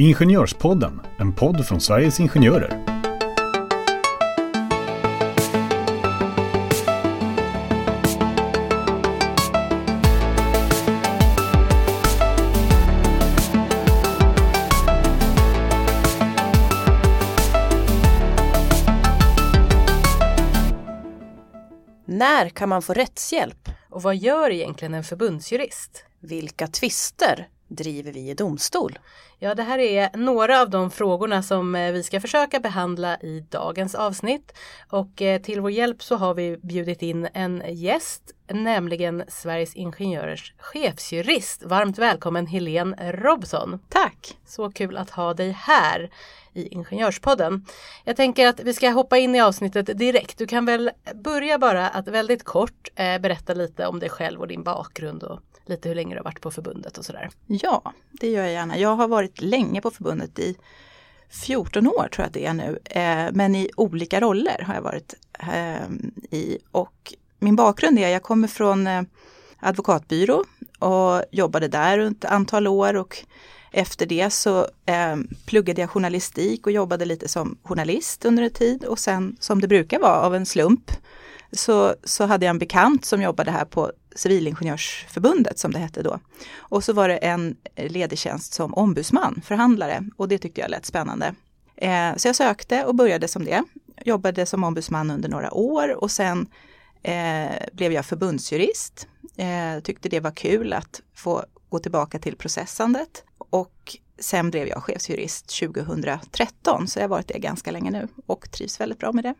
Ingenjörspodden, en podd från Sveriges Ingenjörer. När kan man få rättshjälp? Och vad gör egentligen en förbundsjurist? Vilka tvister driver vi i domstol? Ja, det här är några av de frågorna som eh, vi ska försöka behandla i dagens avsnitt. Och eh, till vår hjälp så har vi bjudit in en gäst, nämligen Sveriges Ingenjörers chefsjurist. Varmt välkommen Helene Robson. Tack! Så kul att ha dig här i Ingenjörspodden. Jag tänker att vi ska hoppa in i avsnittet direkt. Du kan väl börja bara att väldigt kort eh, berätta lite om dig själv och din bakgrund och lite hur länge du har varit på förbundet och sådär. Ja, det gör jag gärna. Jag har varit länge på förbundet i 14 år tror jag att det är nu. Eh, men i olika roller har jag varit ehm, i. Och min bakgrund är, att jag kommer från eh, advokatbyrå och jobbade där runt ett antal år och efter det så eh, pluggade jag journalistik och jobbade lite som journalist under en tid och sen som det brukar vara av en slump så, så hade jag en bekant som jobbade här på Civilingenjörsförbundet som det hette då. Och så var det en ledig tjänst som ombudsman, förhandlare och det tyckte jag lät spännande. Eh, så jag sökte och började som det. Jobbade som ombudsman under några år och sen eh, blev jag förbundsjurist. Eh, tyckte det var kul att få gå tillbaka till processandet och sen blev jag chefsjurist 2013 så jag har varit det ganska länge nu och trivs väldigt bra med det.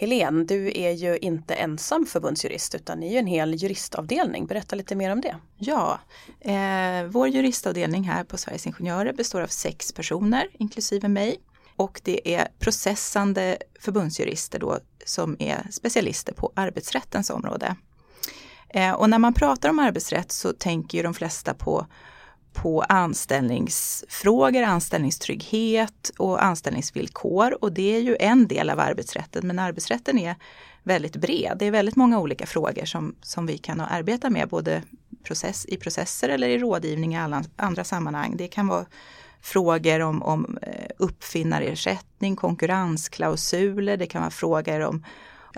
Helene, du är ju inte ensam förbundsjurist utan ni är ju en hel juristavdelning. Berätta lite mer om det. Ja, eh, vår juristavdelning här på Sveriges Ingenjörer består av sex personer inklusive mig. Och det är processande förbundsjurister då som är specialister på arbetsrättens område. Eh, och när man pratar om arbetsrätt så tänker ju de flesta på på anställningsfrågor, anställningstrygghet och anställningsvillkor. Och det är ju en del av arbetsrätten, men arbetsrätten är väldigt bred. Det är väldigt många olika frågor som, som vi kan arbeta med, både process, i processer eller i rådgivning i alla andra sammanhang. Det kan vara frågor om, om eh, uppfinnarersättning, konkurrensklausuler, det kan vara frågor om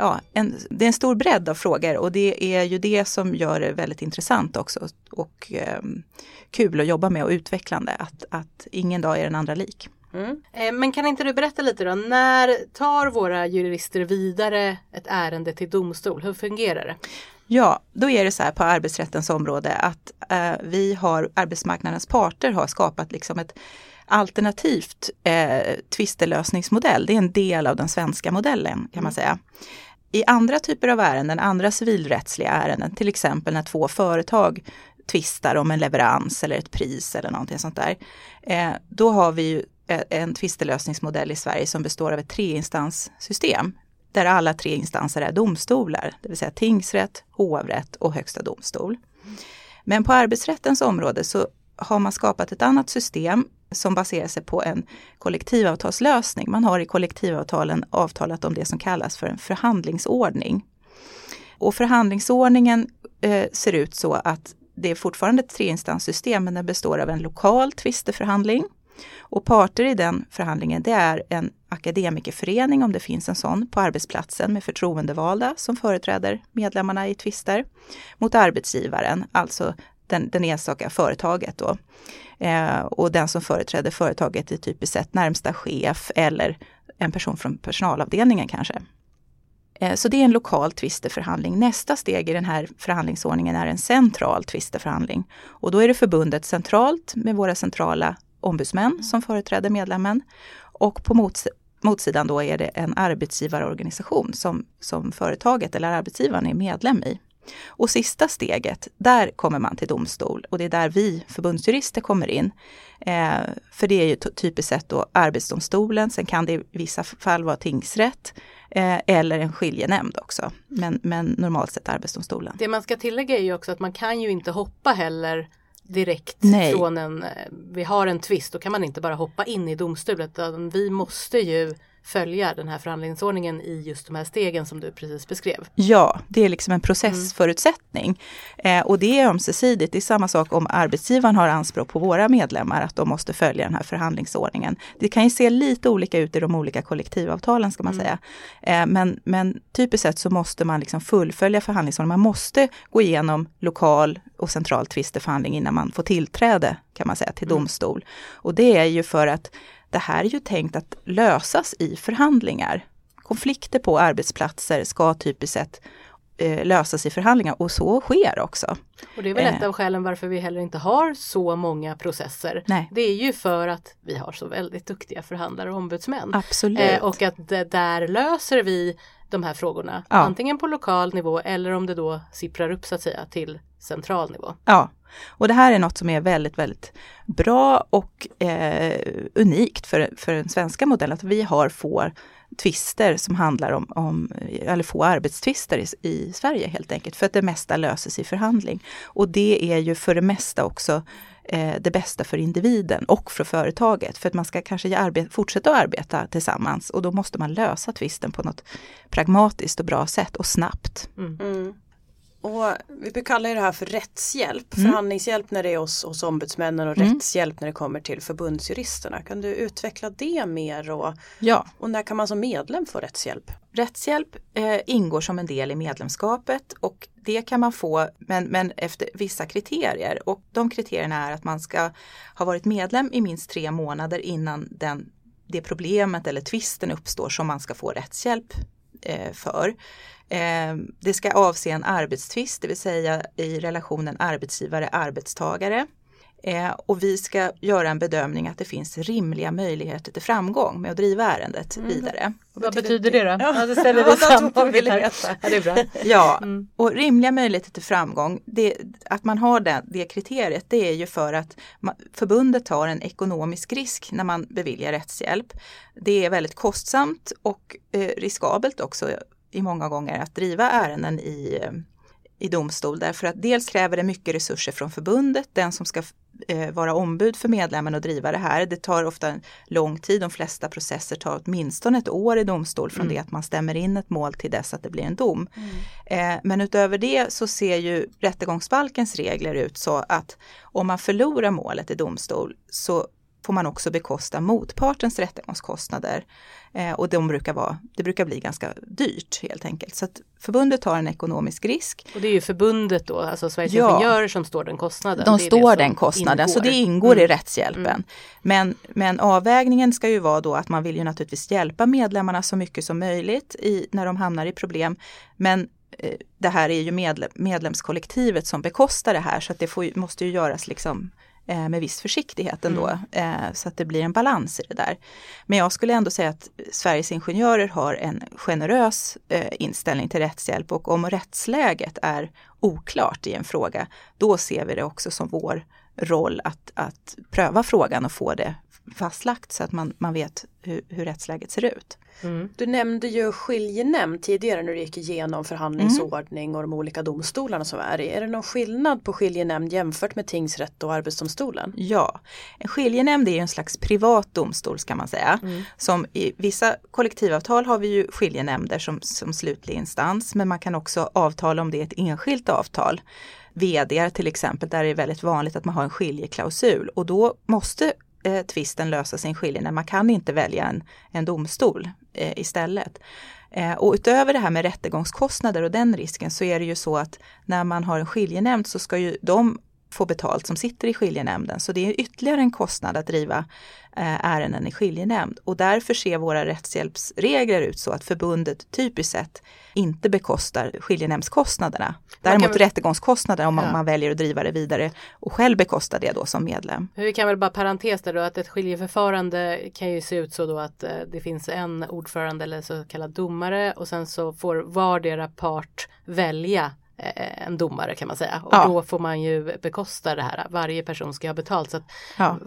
ja, en, det är en stor bredd av frågor och det är ju det som gör det väldigt intressant också och eh, kul att jobba med och utvecklande, att, att ingen dag är den andra lik. Mm. Eh, men kan inte du berätta lite då, när tar våra jurister vidare ett ärende till domstol? Hur fungerar det? Ja, då är det så här på arbetsrättens område att eh, vi har, arbetsmarknadens parter har skapat liksom ett alternativt eh, tvistelösningsmodell. Det är en del av den svenska modellen kan man säga. I andra typer av ärenden, andra civilrättsliga ärenden, till exempel när två företag tvistar om en leverans eller ett pris eller någonting sånt där. Eh, då har vi ju eh, en tvistelösningsmodell i Sverige som består av ett treinstanssystem där alla tre instanser är domstolar, det vill säga tingsrätt, hovrätt och högsta domstol. Men på arbetsrättens område så har man skapat ett annat system som baserar sig på en kollektivavtalslösning. Man har i kollektivavtalen avtalat om det som kallas för en förhandlingsordning. Och förhandlingsordningen eh, ser ut så att det är fortfarande ett treinstanssystem men den består av en lokal tvisteförhandling. Och parter i den förhandlingen det är en akademikerförening om det finns en sån på arbetsplatsen med förtroendevalda som företräder medlemmarna i tvister mot arbetsgivaren, alltså den, den enstaka företaget då. Eh, och den som företräder företaget är typiskt sett närmsta chef eller en person från personalavdelningen kanske. Eh, så det är en lokal tvisteförhandling. Nästa steg i den här förhandlingsordningen är en central tvisteförhandling. Och då är det förbundet centralt med våra centrala ombudsmän som företräder medlemmen. Och på mots motsidan då är det en arbetsgivarorganisation som, som företaget eller arbetsgivaren är medlem i. Och sista steget, där kommer man till domstol och det är där vi förbundsjurister kommer in. Eh, för det är ju typiskt sett då Arbetsdomstolen, sen kan det i vissa fall vara tingsrätt eh, eller en skiljenämnd också. Men, men normalt sett Arbetsdomstolen. Det man ska tillägga är ju också att man kan ju inte hoppa heller direkt Nej. från en, eh, vi har en tvist, då kan man inte bara hoppa in i domstolen utan vi måste ju följa den här förhandlingsordningen i just de här stegen som du precis beskrev. Ja, det är liksom en processförutsättning. Mm. Eh, och det är ömsesidigt. Det är samma sak om arbetsgivaren har anspråk på våra medlemmar att de måste följa den här förhandlingsordningen. Det kan ju se lite olika ut i de olika kollektivavtalen ska man mm. säga. Eh, men, men typiskt sett så måste man liksom fullfölja förhandlingsordningen. Man måste gå igenom lokal och central tvisteförhandling innan man får tillträde kan man säga till mm. domstol. Och det är ju för att det här är ju tänkt att lösas i förhandlingar. Konflikter på arbetsplatser ska typiskt sett eh, lösas i förhandlingar och så sker också. Och det är väl ett eh. av skälen varför vi heller inte har så många processer. Nej. Det är ju för att vi har så väldigt duktiga förhandlare och ombudsmän. Absolut. Eh, och att där löser vi de här frågorna. Ja. Antingen på lokal nivå eller om det då sipprar upp så att säga till central nivå. Ja, och det här är något som är väldigt, väldigt bra och eh, unikt för, för den svenska modellen, att vi har få tvister som handlar om, om eller få arbetstvister i, i, Sverige helt enkelt, för att det mesta löses i förhandling. Och det är ju för det mesta också eh, det bästa för individen och för företaget. För att man ska kanske arbeta, fortsätta att arbeta tillsammans och då måste man lösa tvisten på något pragmatiskt och bra sätt och snabbt. Mm. Mm. Och vi brukar kalla det här för rättshjälp, mm. förhandlingshjälp när det är hos, hos ombudsmännen och mm. rättshjälp när det kommer till förbundsjuristerna. Kan du utveckla det mer och, ja. och när kan man som medlem få rättshjälp? Rättshjälp eh, ingår som en del i medlemskapet och det kan man få men, men efter vissa kriterier och de kriterierna är att man ska ha varit medlem i minst tre månader innan den, det problemet eller tvisten uppstår som man ska få rättshjälp eh, för. Eh, det ska avse en arbetstvist, det vill säga i relationen arbetsgivare-arbetstagare. Eh, och vi ska göra en bedömning att det finns rimliga möjligheter till framgång med att driva ärendet mm. vidare. Vad betyder det då? Ja, det ställer vi samman vill veta. Ja, det är bra. ja, mm. och rimliga möjligheter till framgång, det, att man har det, det kriteriet, det är ju för att man, förbundet tar en ekonomisk risk när man beviljar rättshjälp. Det är väldigt kostsamt och eh, riskabelt också i många gånger att driva ärenden i, i domstol därför att dels kräver det mycket resurser från förbundet, den som ska eh, vara ombud för medlemmen och driva det här. Det tar ofta lång tid, de flesta processer tar åtminstone ett år i domstol från mm. det att man stämmer in ett mål till dess att det blir en dom. Mm. Eh, men utöver det så ser ju rättegångsbalkens regler ut så att om man förlorar målet i domstol så får man också bekosta motpartens rättegångskostnader. Eh, och de brukar vara, det brukar bli ganska dyrt helt enkelt. Så att förbundet tar en ekonomisk risk. Och det är ju förbundet då, alltså Sveriges ja, Ingenjörer som står den kostnaden. De står den kostnaden, ingår. så det ingår mm. i rättshjälpen. Mm. Men, men avvägningen ska ju vara då att man vill ju naturligtvis hjälpa medlemmarna så mycket som möjligt i, när de hamnar i problem. Men eh, det här är ju medlem, medlemskollektivet som bekostar det här så att det får, måste ju göras liksom Eh, med viss försiktighet ändå. Mm. Eh, så att det blir en balans i det där. Men jag skulle ändå säga att Sveriges Ingenjörer har en generös eh, inställning till rättshjälp och om rättsläget är oklart i en fråga, då ser vi det också som vår roll att, att pröva frågan och få det fastlagt så att man, man vet hur, hur rättsläget ser ut. Mm. Du nämnde ju skiljenämnd tidigare när du gick igenom förhandlingsordning mm. och de olika domstolarna som är i. Är det någon skillnad på skiljenämnd jämfört med tingsrätt och arbetsdomstolen? Ja, en skiljenämnd är en slags privat domstol ska man säga. Mm. Som i vissa kollektivavtal har vi ju skiljenämnder som, som slutlig instans men man kan också avtala om det är ett enskilt avtal. VD till exempel, där är det väldigt vanligt att man har en skiljeklausul och då måste eh, tvisten lösa sin skiljenämnd. Man kan inte välja en, en domstol eh, istället. Eh, och utöver det här med rättegångskostnader och den risken så är det ju så att när man har en skiljenämnd så ska ju de få betalt som sitter i skiljenämnden. Så det är ytterligare en kostnad att driva eh, ärenden i skiljenämnd. Och därför ser våra rättshjälpsregler ut så att förbundet typiskt sett inte bekostar skiljenämndskostnaderna. Däremot väl... rättegångskostnader om ja. man väljer att driva det vidare och själv bekostar det då som medlem. Vi kan väl bara parentes där då att ett skiljeförfarande kan ju se ut så då att eh, det finns en ordförande eller så kallad domare och sen så får vardera part välja en domare kan man säga. Och ja. då får man ju bekosta det här. Varje person ska ha betalt. Så att ja.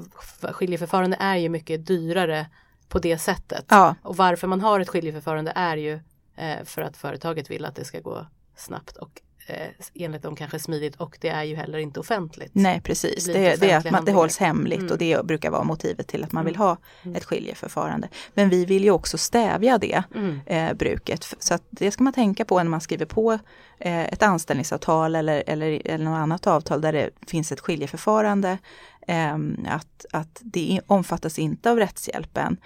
Skiljeförfarande är ju mycket dyrare på det sättet. Ja. Och varför man har ett skiljeförfarande är ju eh, för att företaget vill att det ska gå snabbt och eh, enligt dem kanske smidigt och det är ju heller inte offentligt. Nej precis, Det det, är att man, det hålls hemligt Mm. och det brukar vara motivet till att man vill Mm. ha Mm. ett skiljeförfarande. Men vi vill ju också stävja det Mm. eh, bruket. Så att det ska man tänka på när man skriver på eh, ett anställningsavtal eller, eller, eller något annat avtal där det finns ett skiljeförfarande. Eh, att, att det omfattas inte av rättshjälpen.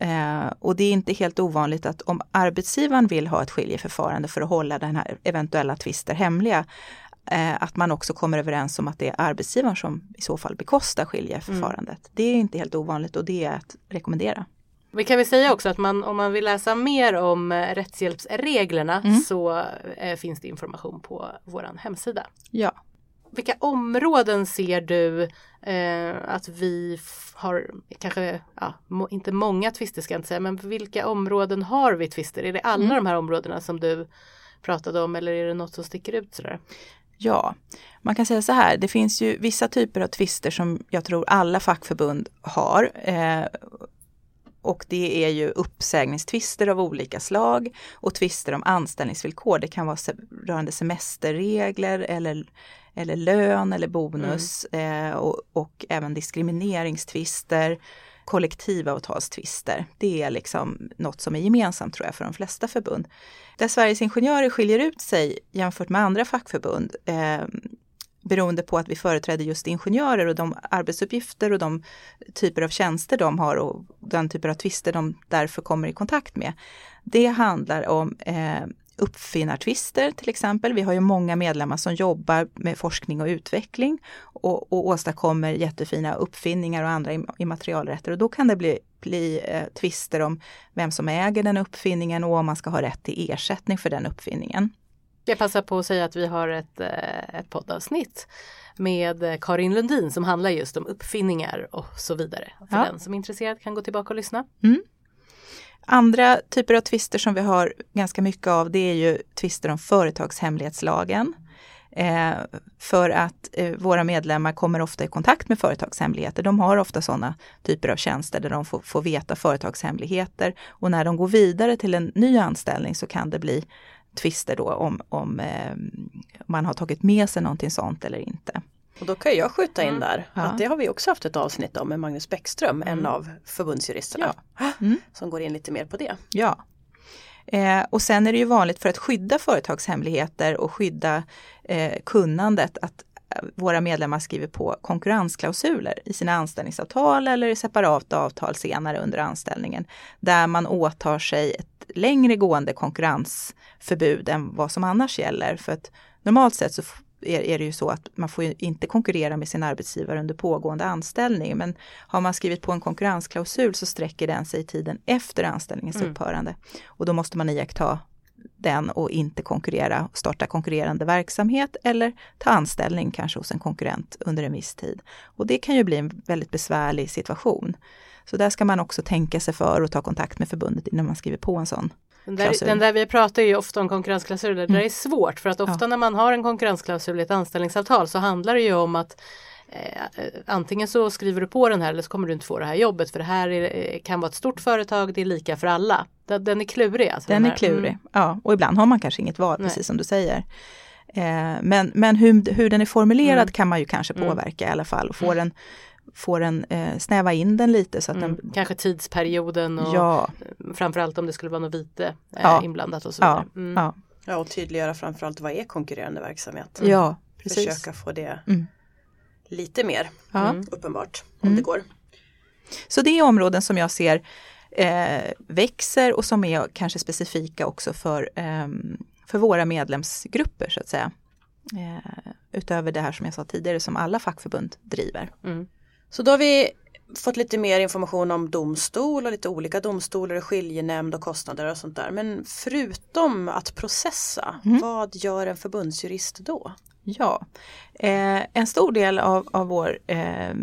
Eh, och det är inte helt ovanligt att om arbetsgivaren vill ha ett skiljeförfarande för att hålla den här eventuella tvister hemliga, eh, att man också kommer överens om att det är arbetsgivaren som i så fall bekostar skiljeförfarandet. Det är inte helt ovanligt och det är att rekommendera. Vi kan väl säga också att man, om man vill läsa mer om eh, rättshjälpsreglerna Mm. så eh, finns det information på vår hemsida. Ja. Vilka områden ser du eh, att vi har, kanske ja, må, inte många tvister ska jag inte säga, men vilka områden har vi tvister? Är det alla Mm. de här områdena som du pratade om eller är det något som sticker ut sådär? Ja, man kan säga så här, det finns ju vissa typer av tvister som jag tror alla fackförbund har. Eh, och det är ju uppsägningstvister av olika slag och tvister om anställningsvillkor. Det kan vara se rörande semesterregler eller, eller lön eller bonus eh, och, och även diskrimineringstvister, kollektivavtalstvister. Det är liksom något som är gemensamt tror jag för de flesta förbund. Där Sveriges Ingenjörer skiljer ut sig jämfört med andra fackförbund eh, beroende på att vi företräder just ingenjörer och de arbetsuppgifter och de typer av tjänster de har och den typer av tvister de därför kommer i kontakt med. Det handlar om eh, uppfinnartvister till exempel. Vi har ju många medlemmar som jobbar med forskning och utveckling och, och åstadkommer jättefina uppfinningar och andra im- immaterialrätter och då kan det bli, bli eh, tvister om vem som äger den uppfinningen och om man ska ha rätt till ersättning för den uppfinningen. Jag passar på att säga att vi har ett, eh, ett poddavsnitt med eh, Karin Lundin som handlar just om uppfinningar och så vidare. För Ja. den som är intresserad kan gå tillbaka och lyssna. Andra typer av tvister som vi har ganska mycket av det är ju tvister om företagshemlighetslagen. Eh, för att eh, våra medlemmar kommer ofta i kontakt med företagshemligheter. De har ofta sådana typer av tjänster där de får, får veta företagshemligheter och när de går vidare till en ny anställning så kan det bli tvister då om, om eh, man har tagit med sig någonting sånt eller inte. Och då kan jag skjuta in Mm. där Ja. att det har vi också haft ett avsnitt om med Magnus Bäckström, en av förbundsjuristerna. Mm. Som går in lite mer på det. Ja. Eh, och sen är det ju vanligt för att skydda företagshemligheter och skydda eh, kunnandet att eh, våra medlemmar skriver på konkurrensklausuler i sina anställningsavtal eller i separata avtal senare under anställningen. Där man åtar sig ett längre gående konkurrensförbud än vad som annars gäller. För att normalt sett så är, är det ju så att man får ju inte konkurrera med sin arbetsgivare under pågående anställning. Men har man skrivit på en konkurrensklausul så sträcker den sig i tiden efter anställningens Mm. upphörande. Och då måste man iaktta den och inte konkurrera, starta konkurrerande verksamhet eller ta anställning kanske hos en konkurrent under en viss tid. Och det kan ju bli en väldigt besvärlig situation. Så där ska man också tänka sig för och ta kontakt med förbundet innan man skriver på en sån. Den där, den där vi pratar ju ofta om konkurrensklausuler, det där är svårt för att ofta Ja. när man har en konkurrensklausul i ett anställningsavtal så handlar det ju om att eh, antingen så skriver du på den här eller så kommer du inte få det här jobbet för det här är, eh, kan vara ett stort företag, det är lika för alla. Den, den är klurig alltså. Den är här. klurig. Mm. Ja, och ibland har man kanske inget val, Nej. precis som du säger. Eh, men men hur, hur den är formulerad Mm. kan man ju kanske Mm. påverka i alla fall. Få den, få den eh, snäva in den lite så att Mm. den... Kanske tidsperioden och Ja, framförallt om det skulle vara något vite eh, Ja. inblandat och så ja, vidare. Mm. ja, Ja, och tydliggöra framförallt vad är konkurrerande verksamhet. ja, precis. Försöka få det Mm. lite mer Ja. Mm. uppenbart om Mm. det går. Så det är områden som jag ser eh, växer och som är kanske specifika också för, ehm, för våra medlemsgrupper så att säga. Eh, utöver det här som jag sa tidigare som alla fackförbund driver. Mm. Så då har vi fått lite mer information om domstol och lite olika domstolar och skiljenämnd och kostnader och sånt där. Men förutom att processa, Mm. vad gör en förbundsjurist då? Ja, eh, en stor del av, av vår eh,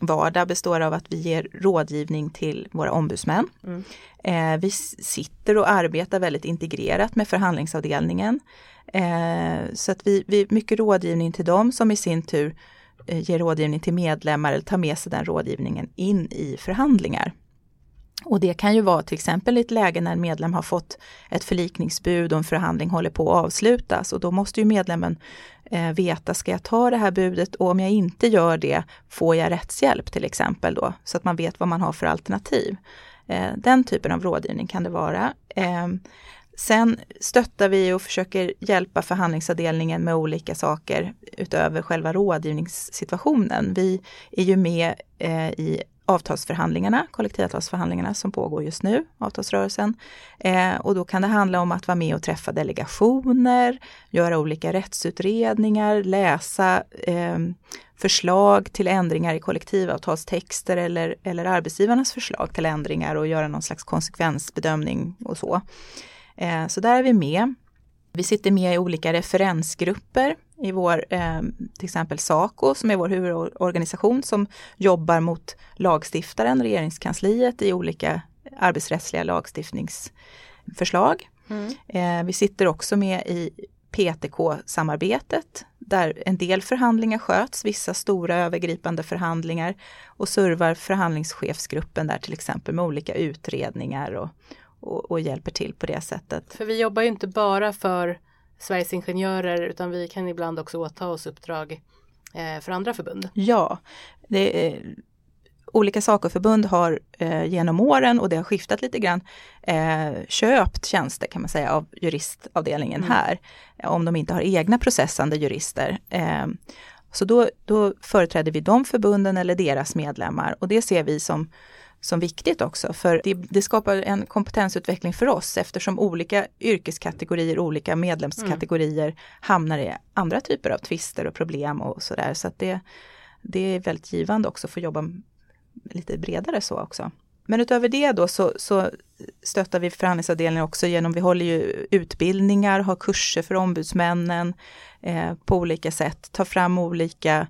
vardag består av att vi ger rådgivning till våra ombudsmän. Mm. Eh, vi sitter och arbetar väldigt integrerat med förhandlingsavdelningen. Eh, så att vi, vi mycket rådgivning till dem som i sin tur Eh, ger rådgivning till medlemmar eller tar med sig den rådgivningen in i förhandlingar. Och det kan ju vara till exempel i ett läge när en medlem har fått ett förlikningsbud och en förhandling håller på att avslutas och då måste ju medlemmen eh, veta, ska jag ta det här budet och om jag inte gör det, får jag rättshjälp till exempel då, så att man vet vad man har för alternativ. Eh, den typen av rådgivning kan det vara. Eh, sen stöttar vi och försöker hjälpa förhandlingsavdelningen med olika saker utöver själva rådgivningssituationen. Vi är ju med eh, i avtalsförhandlingarna, kollektivavtalsförhandlingarna som pågår just nu, avtalsrörelsen. Eh, och då kan det handla om att vara med och träffa delegationer, göra olika rättsutredningar, läsa eh, förslag till ändringar i kollektivavtalstexter eller, eller arbetsgivarnas förslag till ändringar och göra någon slags konsekvensbedömning och så. Eh, så där är vi med. Vi sitter med i olika referensgrupper i vår, eh, till exempel SACO som är vår huvudorganisation som jobbar mot lagstiftaren, regeringskansliet i olika arbetsrättsliga lagstiftningsförslag. Mm. Eh, vi sitter också med i PTK-samarbetet där en del förhandlingar sköts, vissa stora övergripande förhandlingar och servar förhandlingschefsgruppen där till exempel med olika utredningar och, och, och hjälper till på det sättet. För vi jobbar ju inte bara för Sveriges Ingenjörer utan vi kan ibland också åta oss uppdrag eh, för andra förbund. Ja, det är, olika Sacoförbund har eh, genom åren och det har skiftat lite grann eh, köpt tjänster kan man säga av juristavdelningen mm. här. Om de inte har egna processande jurister. Eh, så då, då företräder vi de förbunden eller deras medlemmar och det ser vi som som viktigt också för det, det, skapar en kompetensutveckling för oss eftersom olika yrkeskategorier, olika medlemskategorier mm. hamnar i andra typer av tvister och problem och sådär. Så att det, det är väldigt givande också för att jobba lite bredare så också. Men utöver det då så, så stöttar vi förhandlingsavdelningen också genom, vi håller ju utbildningar, har kurser för ombudsmännen eh, på olika sätt, tar fram olika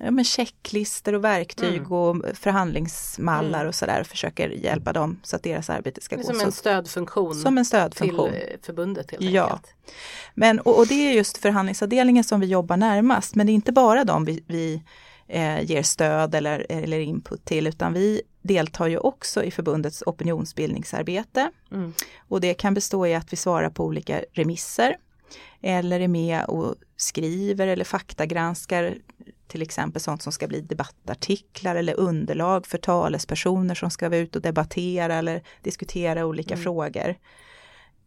ja, men checklister och verktyg mm. och förhandlingsmallar mm. och sådär och försöker hjälpa dem så att deras arbete ska gå. Som en stödfunktion. Som en stödfunktion. Till eh, förbundet helt ja. enkelt. Men, och, och, det är just förhandlingsavdelningen som vi jobbar närmast men det är inte bara dem vi, vi eh, ger stöd eller, eller input till utan vi deltar ju också i förbundets opinionsbildningsarbete. Mm. Och det kan bestå i att vi svarar på olika remisser eller är med och skriver eller faktagranskar till exempel sånt som ska bli debattartiklar eller underlag för talespersoner som ska vara ute och debattera eller diskutera olika mm. frågor.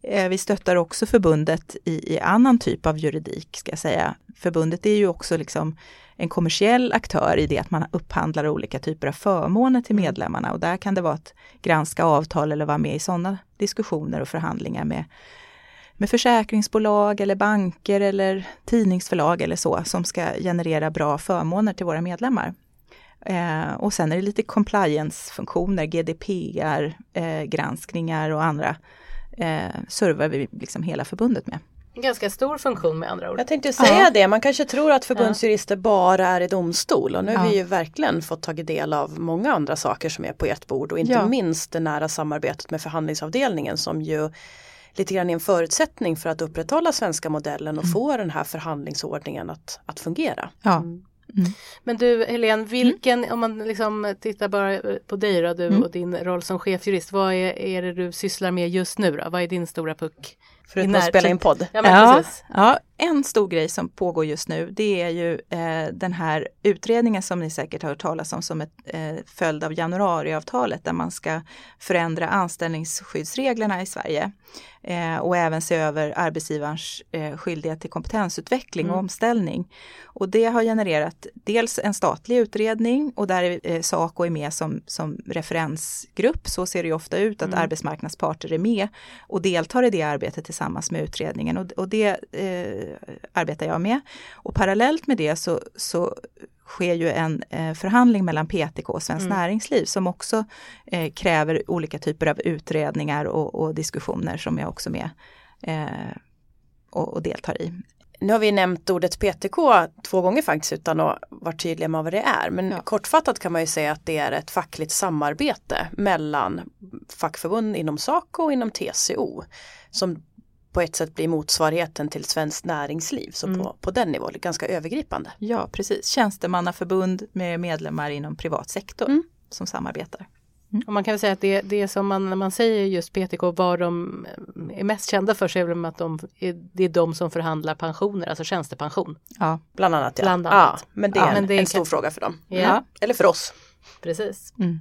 Eh, vi stöttar också förbundet i, i, annan typ av juridik, ska jag säga. Förbundet är ju också liksom en kommersiell aktör i det att man upphandlar olika typer av förmåner till mm. medlemmarna och där kan det vara att granska avtal eller vara med i sådana diskussioner och förhandlingar med med försäkringsbolag eller banker eller tidningsförlag eller så som ska generera bra förmåner till våra medlemmar. Eh, och sen är det lite compliance-funktioner, GDPR-granskningar eh, och andra eh, servar vi liksom hela förbundet med. Ganska stor funktion med andra ord. Jag tänkte säga ja. det, man kanske tror att förbundsjurister ja. bara är i domstol och nu har ja. vi ju verkligen fått tagit del av många andra saker som är på ert bord och inte minst det nära samarbetet med förhandlingsavdelningen som ju lite grann är en förutsättning för att upprätthålla svenska modellen och mm. få den här förhandlingsordningen att, att fungera. Ja. Mm. Mm. Men du Helene, vilken, mm. om man liksom tittar bara på dig då, du mm. och din roll som chefjurist, vad är, är det du sysslar med just nu då? Vad är din stora puck? Förutom att spela in podd. Ja, ja, ja, en stor grej som pågår just nu det är ju eh, den här utredningen som ni säkert har hört talas om som ett eh, följd av januariavtalet där man ska förändra anställningsskyddsreglerna i Sverige eh, och även se över arbetsgivarens eh, skyldighet till kompetensutveckling mm. och omställning. Och det har genererat dels en statlig utredning och där är eh, Saco är med som, som referensgrupp. Så ser det ju ofta ut att mm. arbetsmarknadsparter är med och deltar i det arbetet tillsammans med utredningen och, och det eh, arbetar jag med. Och parallellt med det så, så sker ju en eh, förhandling mellan PTK och Svenskt mm. Näringsliv som också eh, kräver olika typer av utredningar och, och diskussioner som jag också med eh, och, och deltar i. Nu har vi nämnt ordet PTK två gånger faktiskt utan att vara tydliga med vad det är. Men ja. kortfattat kan man ju säga att det är ett fackligt samarbete mellan fackförbund inom SACO och inom TCO. Som på ett sätt blir motsvarigheten till svenskt näringsliv. Så mm. på, på den nivån, ganska övergripande. Ja precis, tjänstemannaförbund med medlemmar inom privat sektor mm. som samarbetar. Mm. Och man kan säga att det, det som man, när man säger just PTK, vad de är mest kända för så är det att de är, det är de som förhandlar pensioner, alltså tjänstepension. Ja, bland annat. Ja, bland annat. ja men det är, ja, en, det är en stor kan... fråga för dem. Ja. Eller för oss. Precis. Mm.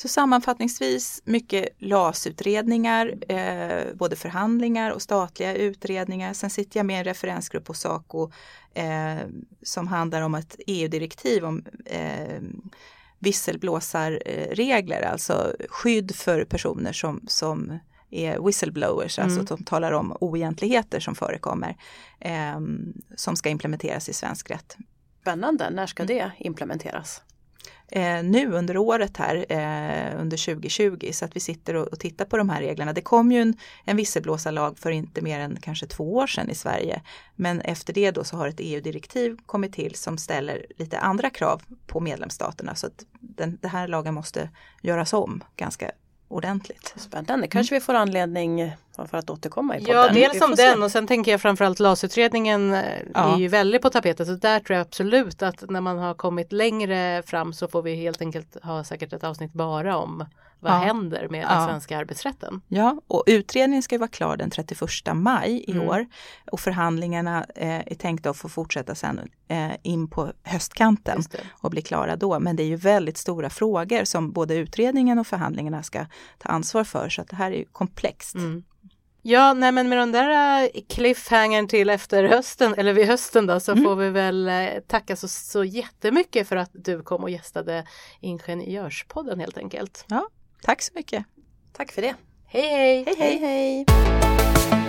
Så sammanfattningsvis mycket LAS-utredningar, eh, både förhandlingar och statliga utredningar. Sen sitter jag med i en referensgrupp på Saco eh, som handlar om ett EU-direktiv om eh, visselblåsarregler, alltså skydd för personer som, som är whistleblowers, alltså mm. alltså som talar om oegentligheter som förekommer, eh, som ska implementeras i svensk rätt. Spännande, när ska mm. det implementeras? Eh, nu under året här eh, under 2020 så att vi sitter och, och, tittar på de här reglerna. Det kom ju en, en visselblåsarlag för inte mer än kanske två år sedan i Sverige. Men efter det då så har ett EU-direktiv kommit till som ställer lite andra krav på medlemsstaterna så att den, den här lagen måste göras om ganska ordentligt. Spännande, kanske mm. vi får anledning för att återkomma i podden. Ja, dels om den och sen tänker jag framförallt LAS-utredningen eh, ja. är ju väldigt på tapeten. Så där tror jag absolut att när man har kommit längre fram så får vi helt enkelt ha säkert ett avsnitt bara om vad ja. händer med den svenska arbetsrätten? Ja, och utredningen ska vara klar den 31 maj i mm. år och förhandlingarna eh, är tänkta att få fortsätta sen eh, in på höstkanten och bli klara då. Men det är ju väldigt stora frågor som både utredningen och förhandlingarna ska ta ansvar för så att det här är komplext. Mm. Ja, nej men med den där eh, cliffhangern till efter hösten, eller vid hösten då, så mm. får vi väl eh, tacka så, så jättemycket för att du kom och gästade Ingenjörspodden helt enkelt. Ja, Tack så mycket. Tack för det. hej, hej. hej, hej. hej.